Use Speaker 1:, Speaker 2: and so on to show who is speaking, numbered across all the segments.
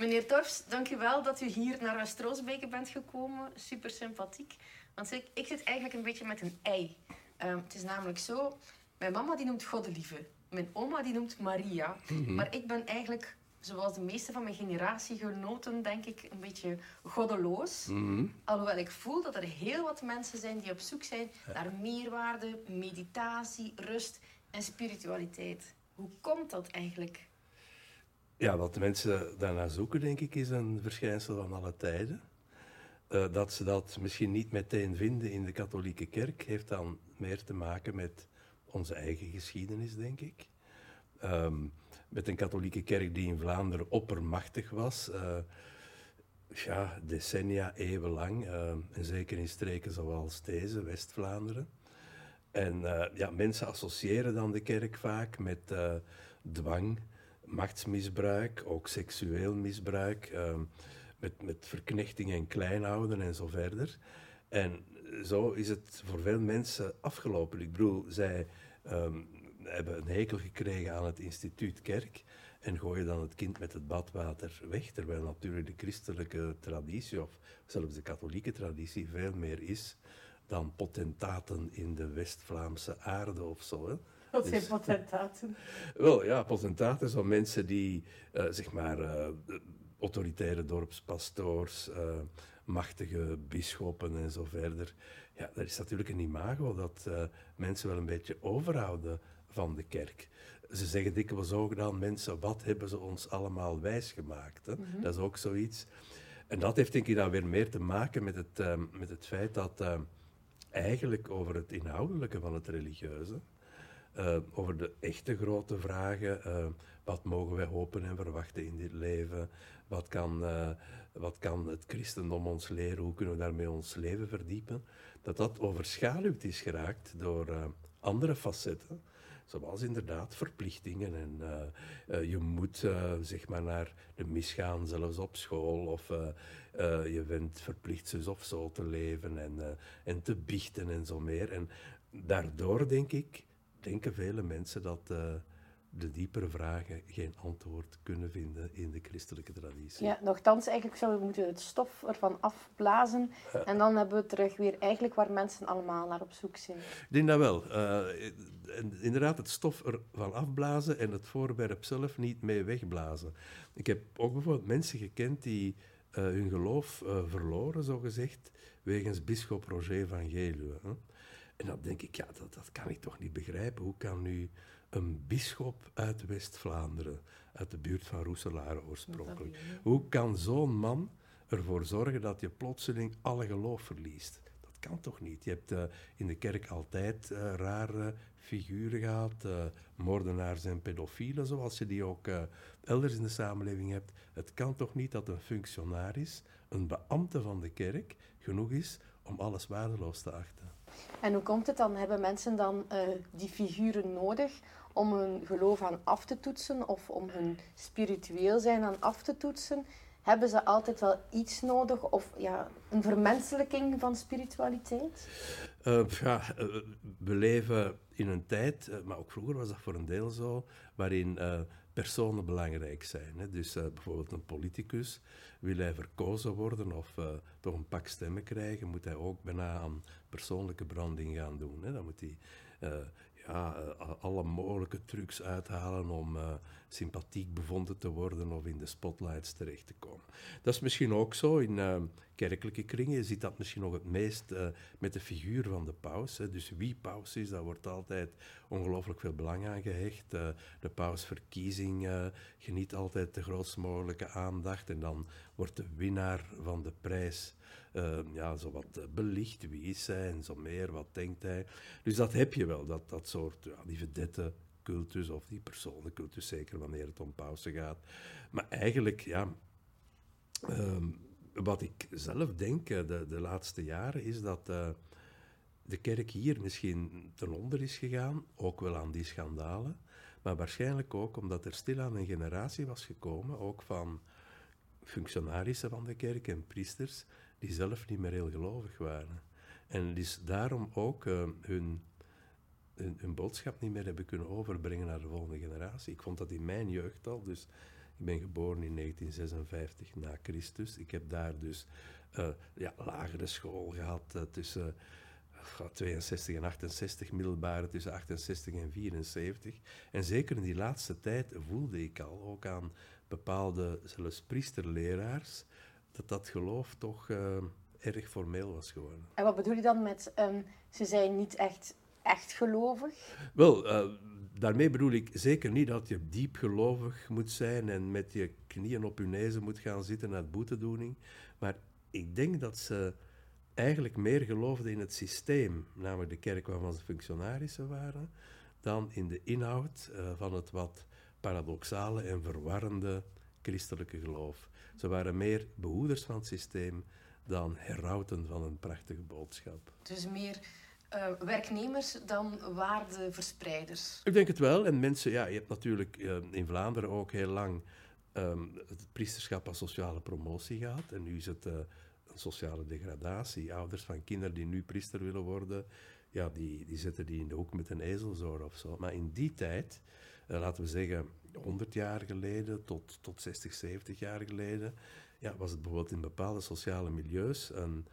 Speaker 1: Meneer Torfs, dankjewel dat u hier naar West-Roosbeke bent gekomen. Super sympathiek. Want ik, ik zit eigenlijk een beetje met een ei. Ehm, het is namelijk zo, mijn mama die noemt Goddelieve. Mijn oma die noemt Maria. Maar ik ben eigenlijk, zoals de meeste van mijn generatiegenoten, denk ik, een beetje goddeloos. Alhoewel ik voel dat er heel wat mensen zijn die op zoek zijn naar meerwaarde, meditatie, rust en spiritualiteit. Hoe komt dat eigenlijk?
Speaker 2: Ja, de mensen daarnaar zoeken, denk ik, is een verschijnsel van alle tijden. Eh, dat ze dat misschien niet meteen vinden in de katholieke kerk, heeft dan meer te maken met onze eigen geschiedenis, denk ik. Ehm, met een katholieke kerk die in Vlaanderen oppermachtig was, eh, ja, decennia, eeuwenlang, uh, en zeker in streken zoals deze, West-Vlaanderen. En ja, mensen associëren dan de kerk vaak met dwang, machtsmisbruik, ook seksueel misbruik, ehm, met, met verknechting en kleinhouden en zo verder. En zo is het voor veel mensen afgelopen. Ik bedoel, zij ehm, hebben een hekel gekregen aan het instituut kerk en gooien dan het kind met het badwater weg, terwijl natuurlijk de christelijke traditie, of zelfs de katholieke traditie, veel meer is dan potentaten in de West-Vlaamse aarde of zo. Hè.
Speaker 1: Wat zijn dus- potentaten?
Speaker 2: Wel ja, potentaten zijn mensen die, uh, zeg maar, uh, autoritaire dorpspastoors, uh, machtige bisschoppen en zo verder. Ja, dat is natuurlijk een imago dat mensen wel een beetje overhouden van de kerk. Ze zeggen dikwijls ook dan mensen, wat hebben ze ons allemaal wijsgemaakt? Hè? Mm Dat is ook zoiets. En dat heeft denk ik dan weer meer te maken met het, met het feit dat eigenlijk over het inhoudelijke van het religieuze uh, over de echte grote vragen. Uh, wat mogen wij hopen en verwachten in dit leven? Wat kan, uh, wat kan het christendom ons leren? Hoe kunnen we daarmee ons leven verdiepen? Dat dat overschaduwd is geraakt door andere facetten. Zoals inderdaad verplichtingen en je moet zeg maar naar de mis gaan, zelfs op school. Of je bent verplicht zus of zo te leven en, en te biechten en zo meer. En daardoor denk ik denken vele mensen dat uh, de diepere vragen geen antwoord kunnen vinden in de christelijke traditie.
Speaker 1: Ja, nogthans, eigenlijk zouden we moeten het stof ervan afblazen en dan hebben we terug weer eigenlijk waar mensen allemaal naar op zoek zijn.
Speaker 2: Ik denk dat wel. Uh, inderdaad, het stof ervan afblazen en het voorwerp zelf niet mee wegblazen. Ik heb ook bijvoorbeeld mensen gekend die uh, hun geloof verloren, zogezegd, wegens bischop Roger van Geluwe. Hè. En dan denk ik, ja, dat, dat kan ik toch niet begrijpen. Hoe kan nu een bisschop uit West-Vlaanderen, uit de buurt van Roeselare oorspronkelijk, hoe kan zo'n man ervoor zorgen dat je plotseling alle geloof verliest? Dat kan toch niet? Je hebt uh, in de kerk altijd uh, rare figuren gehad, uh, moordenaars en pedofielen, zoals je die ook elders in de samenleving hebt. Het kan toch niet dat een functionaris, een beambte van de kerk, genoeg is om alles waardeloos te achten?
Speaker 1: En hoe komt het dan? Hebben mensen dan uh, die figuren nodig om hun geloof aan af te toetsen of om hun spiritueel zijn aan af te toetsen? Hebben ze altijd wel iets nodig of ja, een vermenselijking van spiritualiteit?
Speaker 2: Uh, ja, uh, we leven in een tijd, maar ook vroeger was dat voor een deel zo, waarin personen belangrijk zijn. Hè. Dus uh, bijvoorbeeld een politicus, wil hij verkozen worden of uh, toch een pak stemmen krijgen, moet hij ook bijna aan persoonlijke branding gaan doen. Hè. Dan moet hij uh, ja, alle mogelijke trucs uithalen om sympathiek bevonden te worden of in de spotlights terecht te komen. Dat is misschien ook zo in kerkelijke kringen. Je ziet dat misschien nog het meest met de figuur van de paus. Hè. Dus wie paus is, daar wordt altijd ongelooflijk veel belang aan gehecht. de pausverkiezing uh, geniet altijd de grootst mogelijke aandacht. En dan wordt de winnaar van de prijs ja, zo wat eh, belicht. Wie is hij en zo meer, wat denkt hij. Dus dat heb je wel, dat, dat soort, ja, vedette cultus of die personencultus, zeker wanneer het om pauze gaat. Maar eigenlijk, ja... Uh, wat ik zelf denk de, de laatste jaren is dat de kerk hier misschien ten onder is gegaan, ook wel aan die schandalen, maar waarschijnlijk ook omdat er stilaan een generatie was gekomen, ook van functionarissen van de kerk en priesters, die zelf niet meer heel gelovig waren. En dus daarom ook uh, hun, hun, hun, boodschap niet meer hebben kunnen overbrengen naar de volgende generatie. Ik vond dat in mijn jeugd al, dus Ik ben geboren in 1956 na Christus. Ik heb daar dus uh, ja, lagere school gehad uh, tussen 62 en 68, middelbare tussen 68 en 74. En zeker in die laatste tijd voelde ik al, ook aan bepaalde, zelfs priesterleraars, dat dat geloof toch uh, erg formeel was geworden.
Speaker 1: En wat bedoel je dan met, um, ze zijn niet echt, echt gelovig?
Speaker 2: Wel, uh, daarmee bedoel ik zeker niet dat je diep gelovig moet zijn en met je knieën op je nezen moet gaan zitten naar boetedoening. Maar ik denk dat ze eigenlijk meer geloofden in het systeem, namelijk de kerk waarvan ze functionarissen waren, dan in de inhoud uh, van het wat paradoxale en verwarrende christelijke geloof. Ze waren meer behoeders van het systeem dan herauten van een prachtige boodschap.
Speaker 1: Dus meer uh, werknemers dan waardeverspreiders?
Speaker 2: Ik denk het wel. En mensen, ja, je hebt natuurlijk uh, in Vlaanderen ook heel lang um, het priesterschap als sociale promotie gehad. En nu is het uh, een sociale degradatie. Ouders van kinderen die nu priester willen worden, ja, die, die zetten die in de hoek met een ezelzoor of zo. Maar in die tijd, laten we zeggen 100 jaar geleden tot, tot 60, 70 jaar geleden, ja, was het bijvoorbeeld in bepaalde sociale milieus een,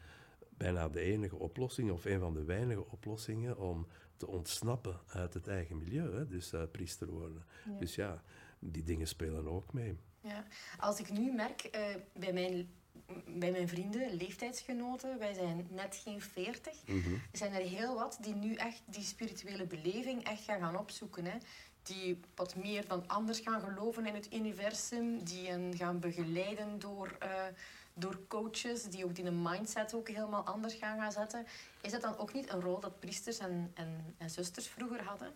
Speaker 2: bijna de enige oplossing, of een van de weinige oplossingen, om te ontsnappen uit het eigen milieu, hè, dus uh, priester worden. Dus ja, die dingen spelen ook mee.
Speaker 1: Ja. Als ik nu merk uh, bij mijn bij mijn vrienden, leeftijdsgenoten, wij zijn net geen veertig, mm -hmm. zijn er heel wat die nu echt die spirituele beleving echt gaan, gaan opzoeken. Hè die wat meer dan anders gaan geloven in het universum, die hen gaan begeleiden door, uh, door coaches, die ook die een mindset ook helemaal anders gaan gaan zetten. Is dat dan ook niet een rol dat priesters en, en, en zusters vroeger hadden?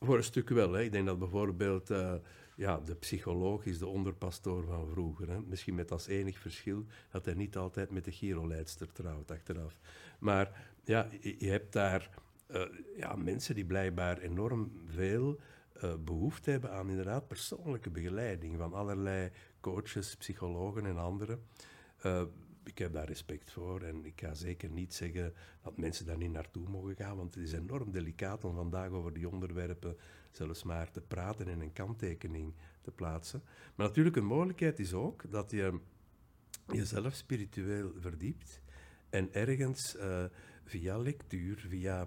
Speaker 2: Voor een stuk wel. Hè. Ik denk dat bijvoorbeeld uh, ja, de psycholoog is de onderpastoor van vroeger. Hè. Misschien met als enig verschil dat hij niet altijd met de giroleidster trouwt achteraf. Maar ja, je, hebt daar uh, ja, mensen die blijkbaar enorm veel uh, behoefte hebben aan inderdaad persoonlijke begeleiding van allerlei coaches, psychologen en anderen. Uh, ik heb daar respect voor en ik ga zeker niet zeggen dat mensen daar niet naartoe mogen gaan, want het is enorm delicaat om vandaag over die onderwerpen zelfs maar te praten en een kanttekening te plaatsen. Maar natuurlijk, een mogelijkheid is ook dat je jezelf spiritueel verdiept en ergens uh, via lectuur, via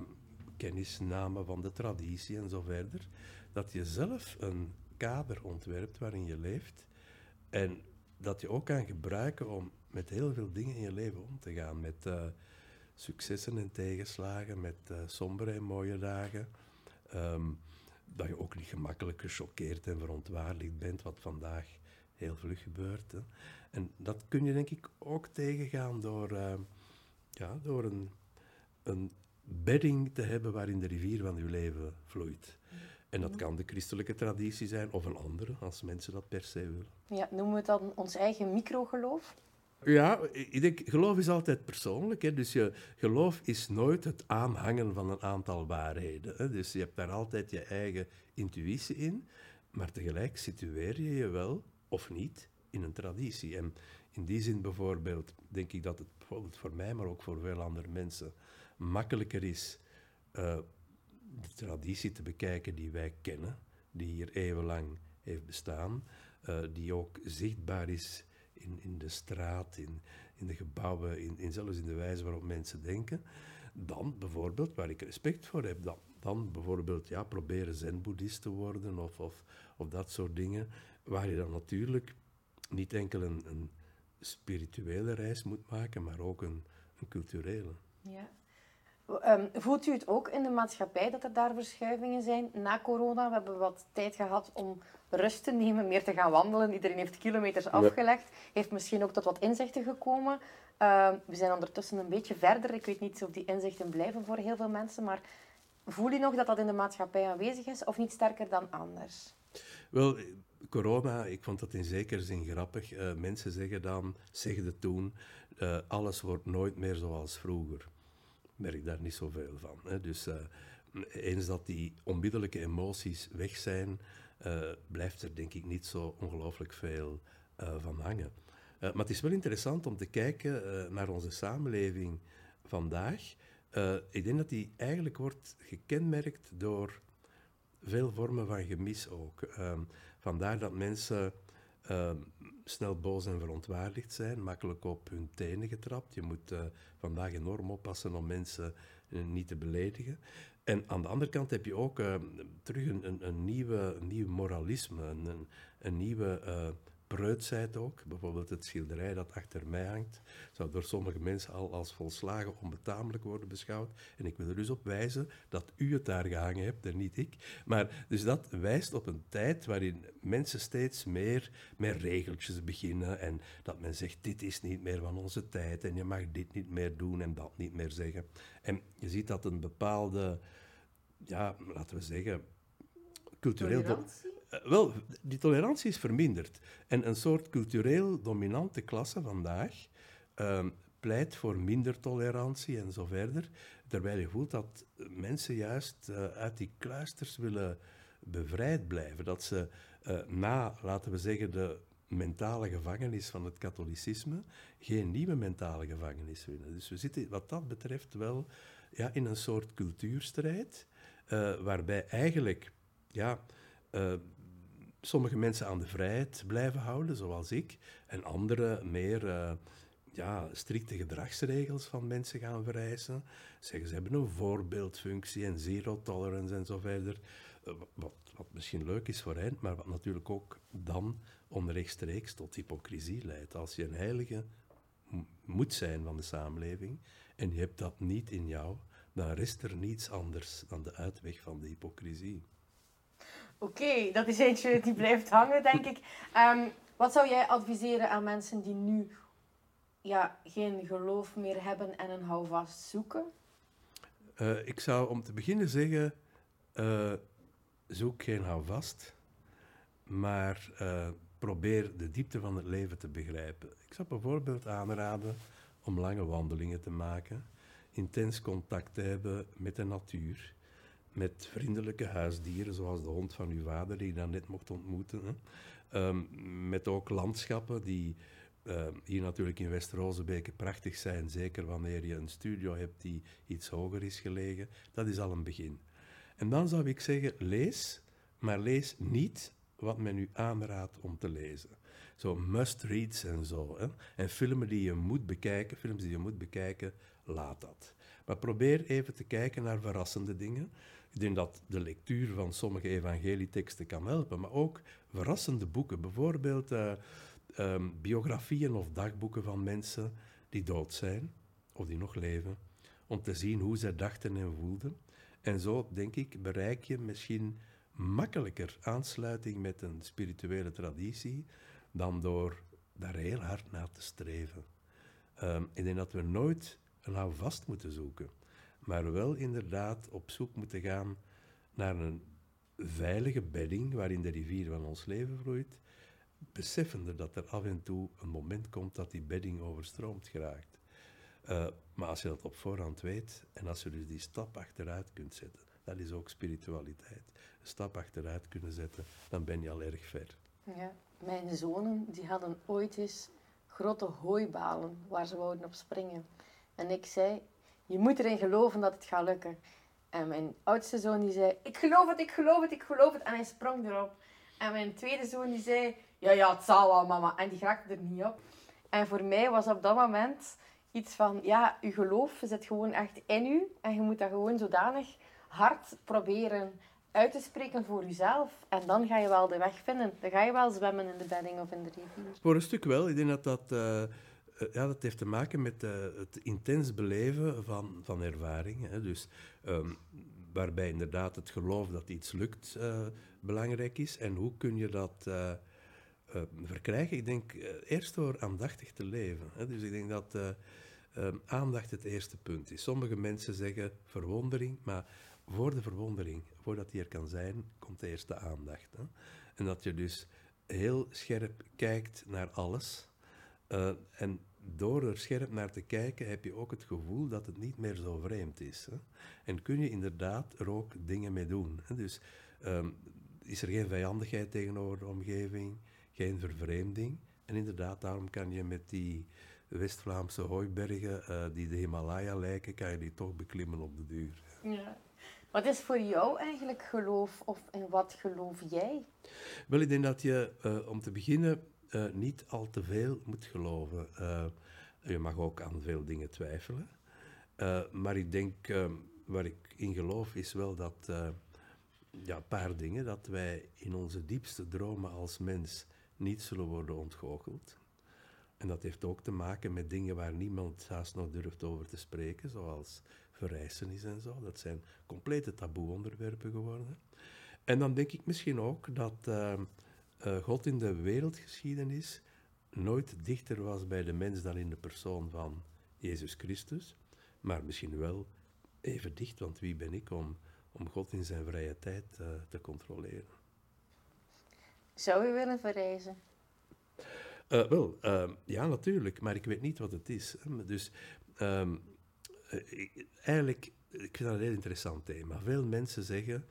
Speaker 2: kennisname van de traditie en zo verder, dat je zelf een kader ontwerpt waarin je leeft en dat je ook kan gebruiken om met heel veel dingen in je leven om te gaan. Met uh, successen en tegenslagen, met uh, sombere en mooie dagen. Um, dat je ook niet gemakkelijk gechoqueerd en verontwaardigd bent, wat vandaag heel vlug gebeurt. Hè. En dat kun je denk ik ook tegengaan door, uh, ja, door een, een bedding te hebben waarin de rivier van je leven vloeit. En dat kan de christelijke traditie zijn of een andere, als mensen dat per se willen.
Speaker 1: Ja, noemen we het dan ons eigen microgeloof?
Speaker 2: Ja, ik denk, geloof is altijd persoonlijk. Hè? Dus je geloof is nooit het aanhangen van een aantal waarheden. Hè? Dus je hebt daar altijd je eigen intuïtie in, maar tegelijk situeer je je wel, of niet, in een traditie. En in die zin bijvoorbeeld, denk ik dat het bijvoorbeeld voor mij, maar ook voor veel andere mensen, makkelijker is uh, de traditie te bekijken die wij kennen, die hier eeuwenlang heeft bestaan, uh, die ook zichtbaar is in, in de straat, in, in de gebouwen, in, in zelfs in de wijze waarop mensen denken, dan bijvoorbeeld, waar ik respect voor heb, dan, dan bijvoorbeeld ja, proberen zen-boeddhist te worden of, of, of dat soort dingen, waar je dan natuurlijk niet enkel een, een spirituele reis moet maken, maar ook een, een culturele.
Speaker 1: Ja. Um, voelt u het ook in de maatschappij dat er daar verschuivingen zijn na corona? We hebben wat tijd gehad om rust te nemen, meer te gaan wandelen. Iedereen heeft kilometers afgelegd, heeft misschien ook tot wat inzichten gekomen. Uh, we zijn ondertussen een beetje verder. Ik weet niet of die inzichten blijven voor heel veel mensen, maar voel je nog dat dat in de maatschappij aanwezig is of niet sterker dan anders?
Speaker 2: Wel, corona, ik vond dat in zekere zin grappig. Uh, mensen zeggen dan, zegden toen, uh, alles wordt nooit meer zoals vroeger merk daar niet zoveel van. Hè. Dus uh, eens dat die onmiddellijke emoties weg zijn, uh, blijft er denk ik niet zo ongelooflijk veel uh, van hangen. maar het is wel interessant om te kijken naar onze samenleving vandaag. ik denk dat die eigenlijk wordt gekenmerkt door veel vormen van gemis ook. Vandaar dat mensen snel boos en verontwaardigd zijn, makkelijk op hun tenen getrapt. Je moet eh, vandaag enorm oppassen om mensen eh, niet te beledigen. En aan de andere kant heb je ook eh, terug een, een, een, nieuwe, een nieuw moralisme, een, een nieuwe preutsheid ook. Bijvoorbeeld het schilderij dat achter mij hangt, zou door sommige mensen al als volslagen onbetamelijk worden beschouwd. En ik wil er dus op wijzen dat u het daar gehangen hebt en niet ik. Maar dus dat wijst op een tijd waarin mensen steeds meer met regeltjes beginnen en dat men zegt, dit is niet meer van onze tijd en je mag dit niet meer doen en dat niet meer zeggen. En je ziet dat een bepaalde, ja, laten we zeggen, cultureel... wel, die tolerantie is verminderd. En een soort cultureel dominante klasse vandaag uh, pleit voor minder tolerantie en zo verder. Terwijl je voelt dat mensen juist uh, uit die kluisters willen bevrijd blijven. Dat ze uh, na, laten we zeggen, de mentale gevangenis van het katholicisme geen nieuwe mentale gevangenis willen. Dus we zitten wat dat betreft wel ja, in een soort cultuurstrijd, waarbij eigenlijk ja, sommige mensen aan de vrijheid blijven houden, zoals ik, en anderen meer uh, ja, strikte gedragsregels van mensen gaan vereisen. Zeggen ze hebben een voorbeeldfunctie en zero tolerance en zo verder. Uh, wat, wat, misschien leuk is voor hen, maar wat natuurlijk ook dan onrechtstreeks tot hypocrisie leidt. Als je een heilige moet zijn van de samenleving en je hebt dat niet in jou, dan rest er niets anders dan de uitweg van de hypocrisie.
Speaker 1: Oké, dat is eentje die blijft hangen, denk ik. Um, wat zou jij adviseren aan mensen die nu ja, geen geloof meer hebben en een houvast zoeken?
Speaker 2: Uh, ik zou om te beginnen zeggen, uh, zoek geen houvast, maar uh, probeer de diepte van het leven te begrijpen. Ik zou bijvoorbeeld aanraden om lange wandelingen te maken, intens contact te hebben met de natuur met vriendelijke huisdieren, zoals de hond van uw vader, die je dan net mocht ontmoeten. Hè. Ehm, met ook landschappen die uh, hier natuurlijk in West-Rozebeke prachtig zijn, zeker wanneer je een studio hebt die iets hoger is gelegen. Dat is al een begin. En dan zou ik zeggen, lees, maar lees niet wat men u aanraadt om te lezen. Zo must-reads en zo. En filmen die je moet bekijken, films die je moet bekijken, laat dat. Maar probeer even te kijken naar verrassende dingen. Ik denk dat de lectuur van sommige evangelieteksten kan helpen, maar ook verrassende boeken. Bijvoorbeeld uh, um, biografieën of dagboeken van mensen die dood zijn of die nog leven, om te zien hoe zij dachten en voelden. En zo, denk ik, bereik je misschien makkelijker aansluiting met een spirituele traditie dan door daar heel hard naar te streven. Um, ik denk dat we nooit een houvast moeten zoeken maar wel inderdaad op zoek moeten gaan naar een veilige bedding waarin de rivier van ons leven vloeit, beseffende dat er af en toe een moment komt dat die bedding overstroomd geraakt. Uh, maar als je dat op voorhand weet en als je dus die stap achteruit kunt zetten, dat is ook spiritualiteit. Een stap achteruit kunnen zetten, dan ben je al erg ver.
Speaker 1: Ja, mijn zonen die hadden ooit eens grote hooibalen waar ze wouden op springen. En ik zei, je moet erin geloven dat het gaat lukken. En mijn oudste zoon die zei, ik geloof het, ik geloof het, ik geloof het. En hij sprong erop. En mijn tweede zoon die zei, ja, ja, het zal wel, mama. En die raakte er niet op. En voor mij was op dat moment iets van, ja, je geloof zit gewoon echt in u. En je moet dat gewoon zodanig hard proberen uit te spreken voor jezelf. En dan ga je wel de weg vinden. Dan ga je wel zwemmen in de bedding of in de rivier.
Speaker 2: Voor een stuk wel. Ik denk dat dat... Eh, ja, dat heeft te maken met uh, het intens beleven van, van ervaring. Hè. Dus, um, waarbij inderdaad het geloof dat iets lukt uh, belangrijk is. En hoe kun je dat verkrijgen? Ik denk eerst door aandachtig te leven. Hè. Dus ik denk dat um, aandacht het eerste punt is. Sommige mensen zeggen verwondering, maar voor de verwondering, voordat die er kan zijn, komt de aandacht. Hè. En dat je dus heel scherp kijkt naar alles uh, en door er scherp naar te kijken heb je ook het gevoel dat het niet meer zo vreemd is. Hè? En kun je inderdaad er ook dingen mee doen. Hè? Dus um, is er geen vijandigheid tegenover de omgeving, geen vervreemding. En inderdaad, daarom kan je met die West-Vlaamse hooibergen, uh, die de Himalaya lijken, kan je die toch beklimmen op de duur.
Speaker 1: Ja. Wat is voor jou eigenlijk geloof of in wat geloof jij?
Speaker 2: Wel, ik denk dat je, uh, om te beginnen, eh, niet al te veel moet geloven. Eh, je mag ook aan veel dingen twijfelen. Eh, maar ik denk, uh, waar ik in geloof, is wel dat, ja, een paar dingen, dat wij in onze diepste dromen als mens niet zullen worden ontgoocheld. En dat heeft ook te maken met dingen waar niemand haast nog durft over te spreken, zoals verrijzenis en zo. Dat zijn complete taboe-onderwerpen geworden. En dan denk ik misschien ook dat uh, God in de wereldgeschiedenis nooit dichter was bij de mens dan in de persoon van Jezus Christus, maar misschien wel even dicht, want wie ben ik om, om God in zijn vrije tijd uh, te controleren?
Speaker 1: Zou u willen verreizen?
Speaker 2: Uh, wel, uh, ja, natuurlijk, maar ik weet niet wat het is. Dus um, eigenlijk, ik vind dat een heel interessant thema. Veel mensen zeggen,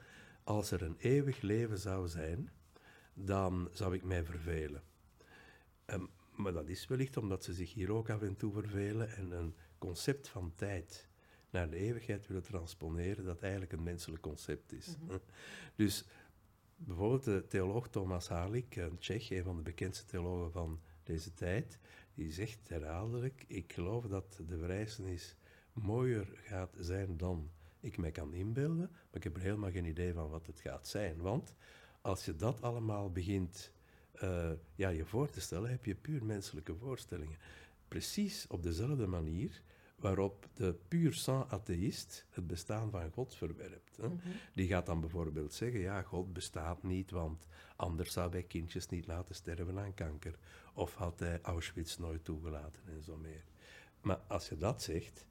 Speaker 2: als er een eeuwig leven zou zijn, dan zou ik mij vervelen. Um, maar dat is wellicht omdat ze zich hier ook af en toe vervelen en een concept van tijd naar de eeuwigheid willen transponeren, dat eigenlijk een menselijk concept is. Mhm. Dus bijvoorbeeld de theoloog Thomas Halik, een Tsjech, een van de bekendste theologen van deze tijd, die zegt herhaaldelijk, ik geloof dat de verrijzenis mooier gaat zijn dan ik mij kan inbeelden, maar ik heb er helemaal geen idee van wat het gaat zijn. Want als je dat allemaal begint uh, ja, je voor te stellen, heb je puur menselijke voorstellingen. Precies op dezelfde manier waarop de puur sang atheïst het bestaan van God verwerpt. Hè. Mhm. Die gaat dan bijvoorbeeld zeggen, ja, God bestaat niet, want anders zou hij kindjes niet laten sterven aan kanker. Of had hij Auschwitz nooit toegelaten en zo meer. Maar als je dat zegt,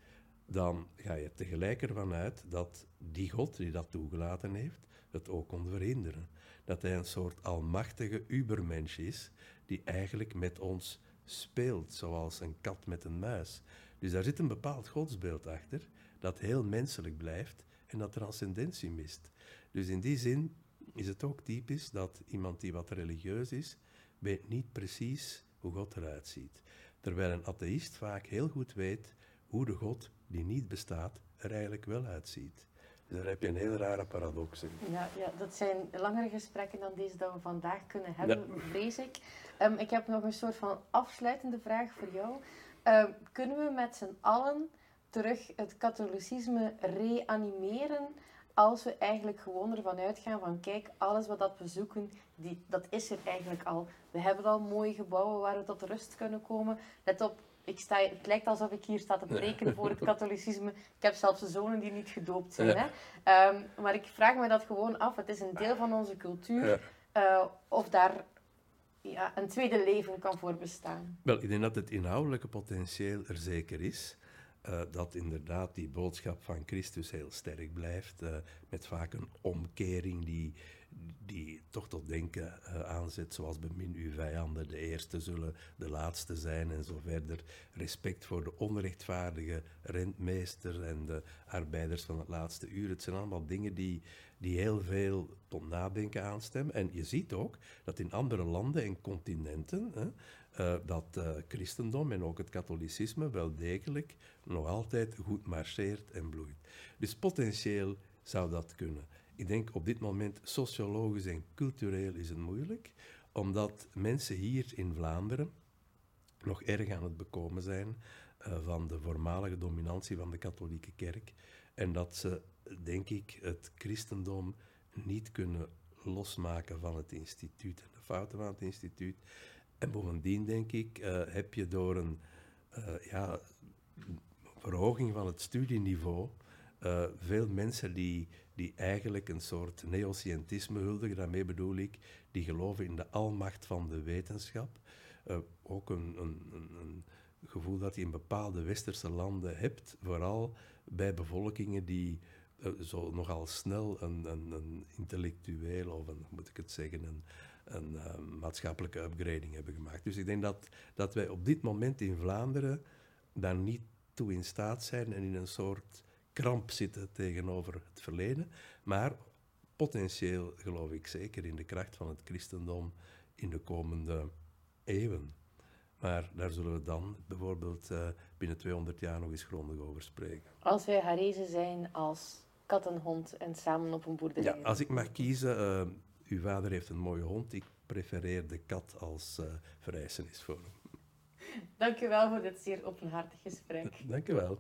Speaker 2: dan ga je tegelijk ervan uit dat die God die dat toegelaten heeft, het ook kon verhinderen dat hij een soort almachtige ubermensch is, die eigenlijk met ons speelt, zoals een kat met een muis. Dus daar zit een bepaald godsbeeld achter, dat heel menselijk blijft en dat transcendentie mist. Dus in die zin is het ook typisch dat iemand die wat religieus is, weet niet precies hoe God eruit ziet. Terwijl een atheïst vaak heel goed weet hoe de God die niet bestaat er eigenlijk wel uitziet. Daar heb je een heel rare paradox in.
Speaker 1: Ja, ja, dat zijn langere gesprekken dan deze dat we vandaag kunnen hebben, vrees ik. Um, ik heb nog een soort van afsluitende vraag voor jou. Um, kunnen we met z'n allen terug het katholicisme reanimeren als we eigenlijk gewoon ervan uitgaan van kijk, alles wat dat we zoeken, die, dat is er eigenlijk al. We hebben al mooie gebouwen waar we tot rust kunnen komen. Let op, ik sta, het lijkt alsof ik hier sta te preken voor het katholicisme. Ik heb zelfs zonen die niet gedoopt zijn. Hè? Um, maar ik vraag me dat gewoon af. Het is een deel van onze cultuur. Uh, of daar ja, een tweede leven kan voor bestaan.
Speaker 2: Wel, ik denk dat het inhoudelijke potentieel er zeker is. Uh, dat inderdaad die boodschap van Christus heel sterk blijft. Uh, met vaak een omkering die die toch tot denken uh, aanzet, zoals bemin uw vijanden, de eerste zullen de laatste zijn en zo verder. Respect voor de onrechtvaardige rentmeester en de arbeiders van het laatste uur. Het zijn allemaal dingen die, die heel veel tot nadenken aanstemmen. En je ziet ook dat in andere landen en continenten hè, uh, dat uh, christendom en ook het katholicisme wel degelijk nog altijd goed marcheert en bloeit. Dus potentieel zou dat kunnen. Ik denk op dit moment sociologisch en cultureel is het moeilijk, omdat mensen hier in Vlaanderen nog erg aan het bekomen zijn uh, van de voormalige dominantie van de katholieke kerk. En dat ze, denk ik, het christendom niet kunnen losmaken van het instituut en de fouten van het instituut. En bovendien, denk ik, uh, heb je door een uh, ja, verhoging van het studieniveau veel mensen die die eigenlijk een soort neoscientisme huldigen. Daarmee bedoel ik, die geloven in de almacht van de wetenschap. Uh, ook een, een, een, gevoel dat je in bepaalde westerse landen hebt, vooral bij bevolkingen die uh, zo nogal snel een, een, intellectueel of een, moet ik het zeggen, een, een maatschappelijke upgrading hebben gemaakt. Dus ik denk dat, dat wij op dit moment in Vlaanderen daar niet toe in staat zijn en in een soort kramp zitten tegenover het verleden. Maar potentieel geloof ik zeker in de kracht van het christendom in de komende eeuwen. Maar daar zullen we dan bijvoorbeeld uh, binnen 200 jaar nog eens grondig over spreken.
Speaker 1: Als wij herrezen zijn als kat en hond en samen op een boerderij.
Speaker 2: Ja, als ik mag kiezen, uh, uw vader heeft een mooie hond, ik prefereerde kat als uh, vereisen is voor hem.
Speaker 1: Dank u wel voor dit zeer openhartig gesprek.
Speaker 2: Dank u wel.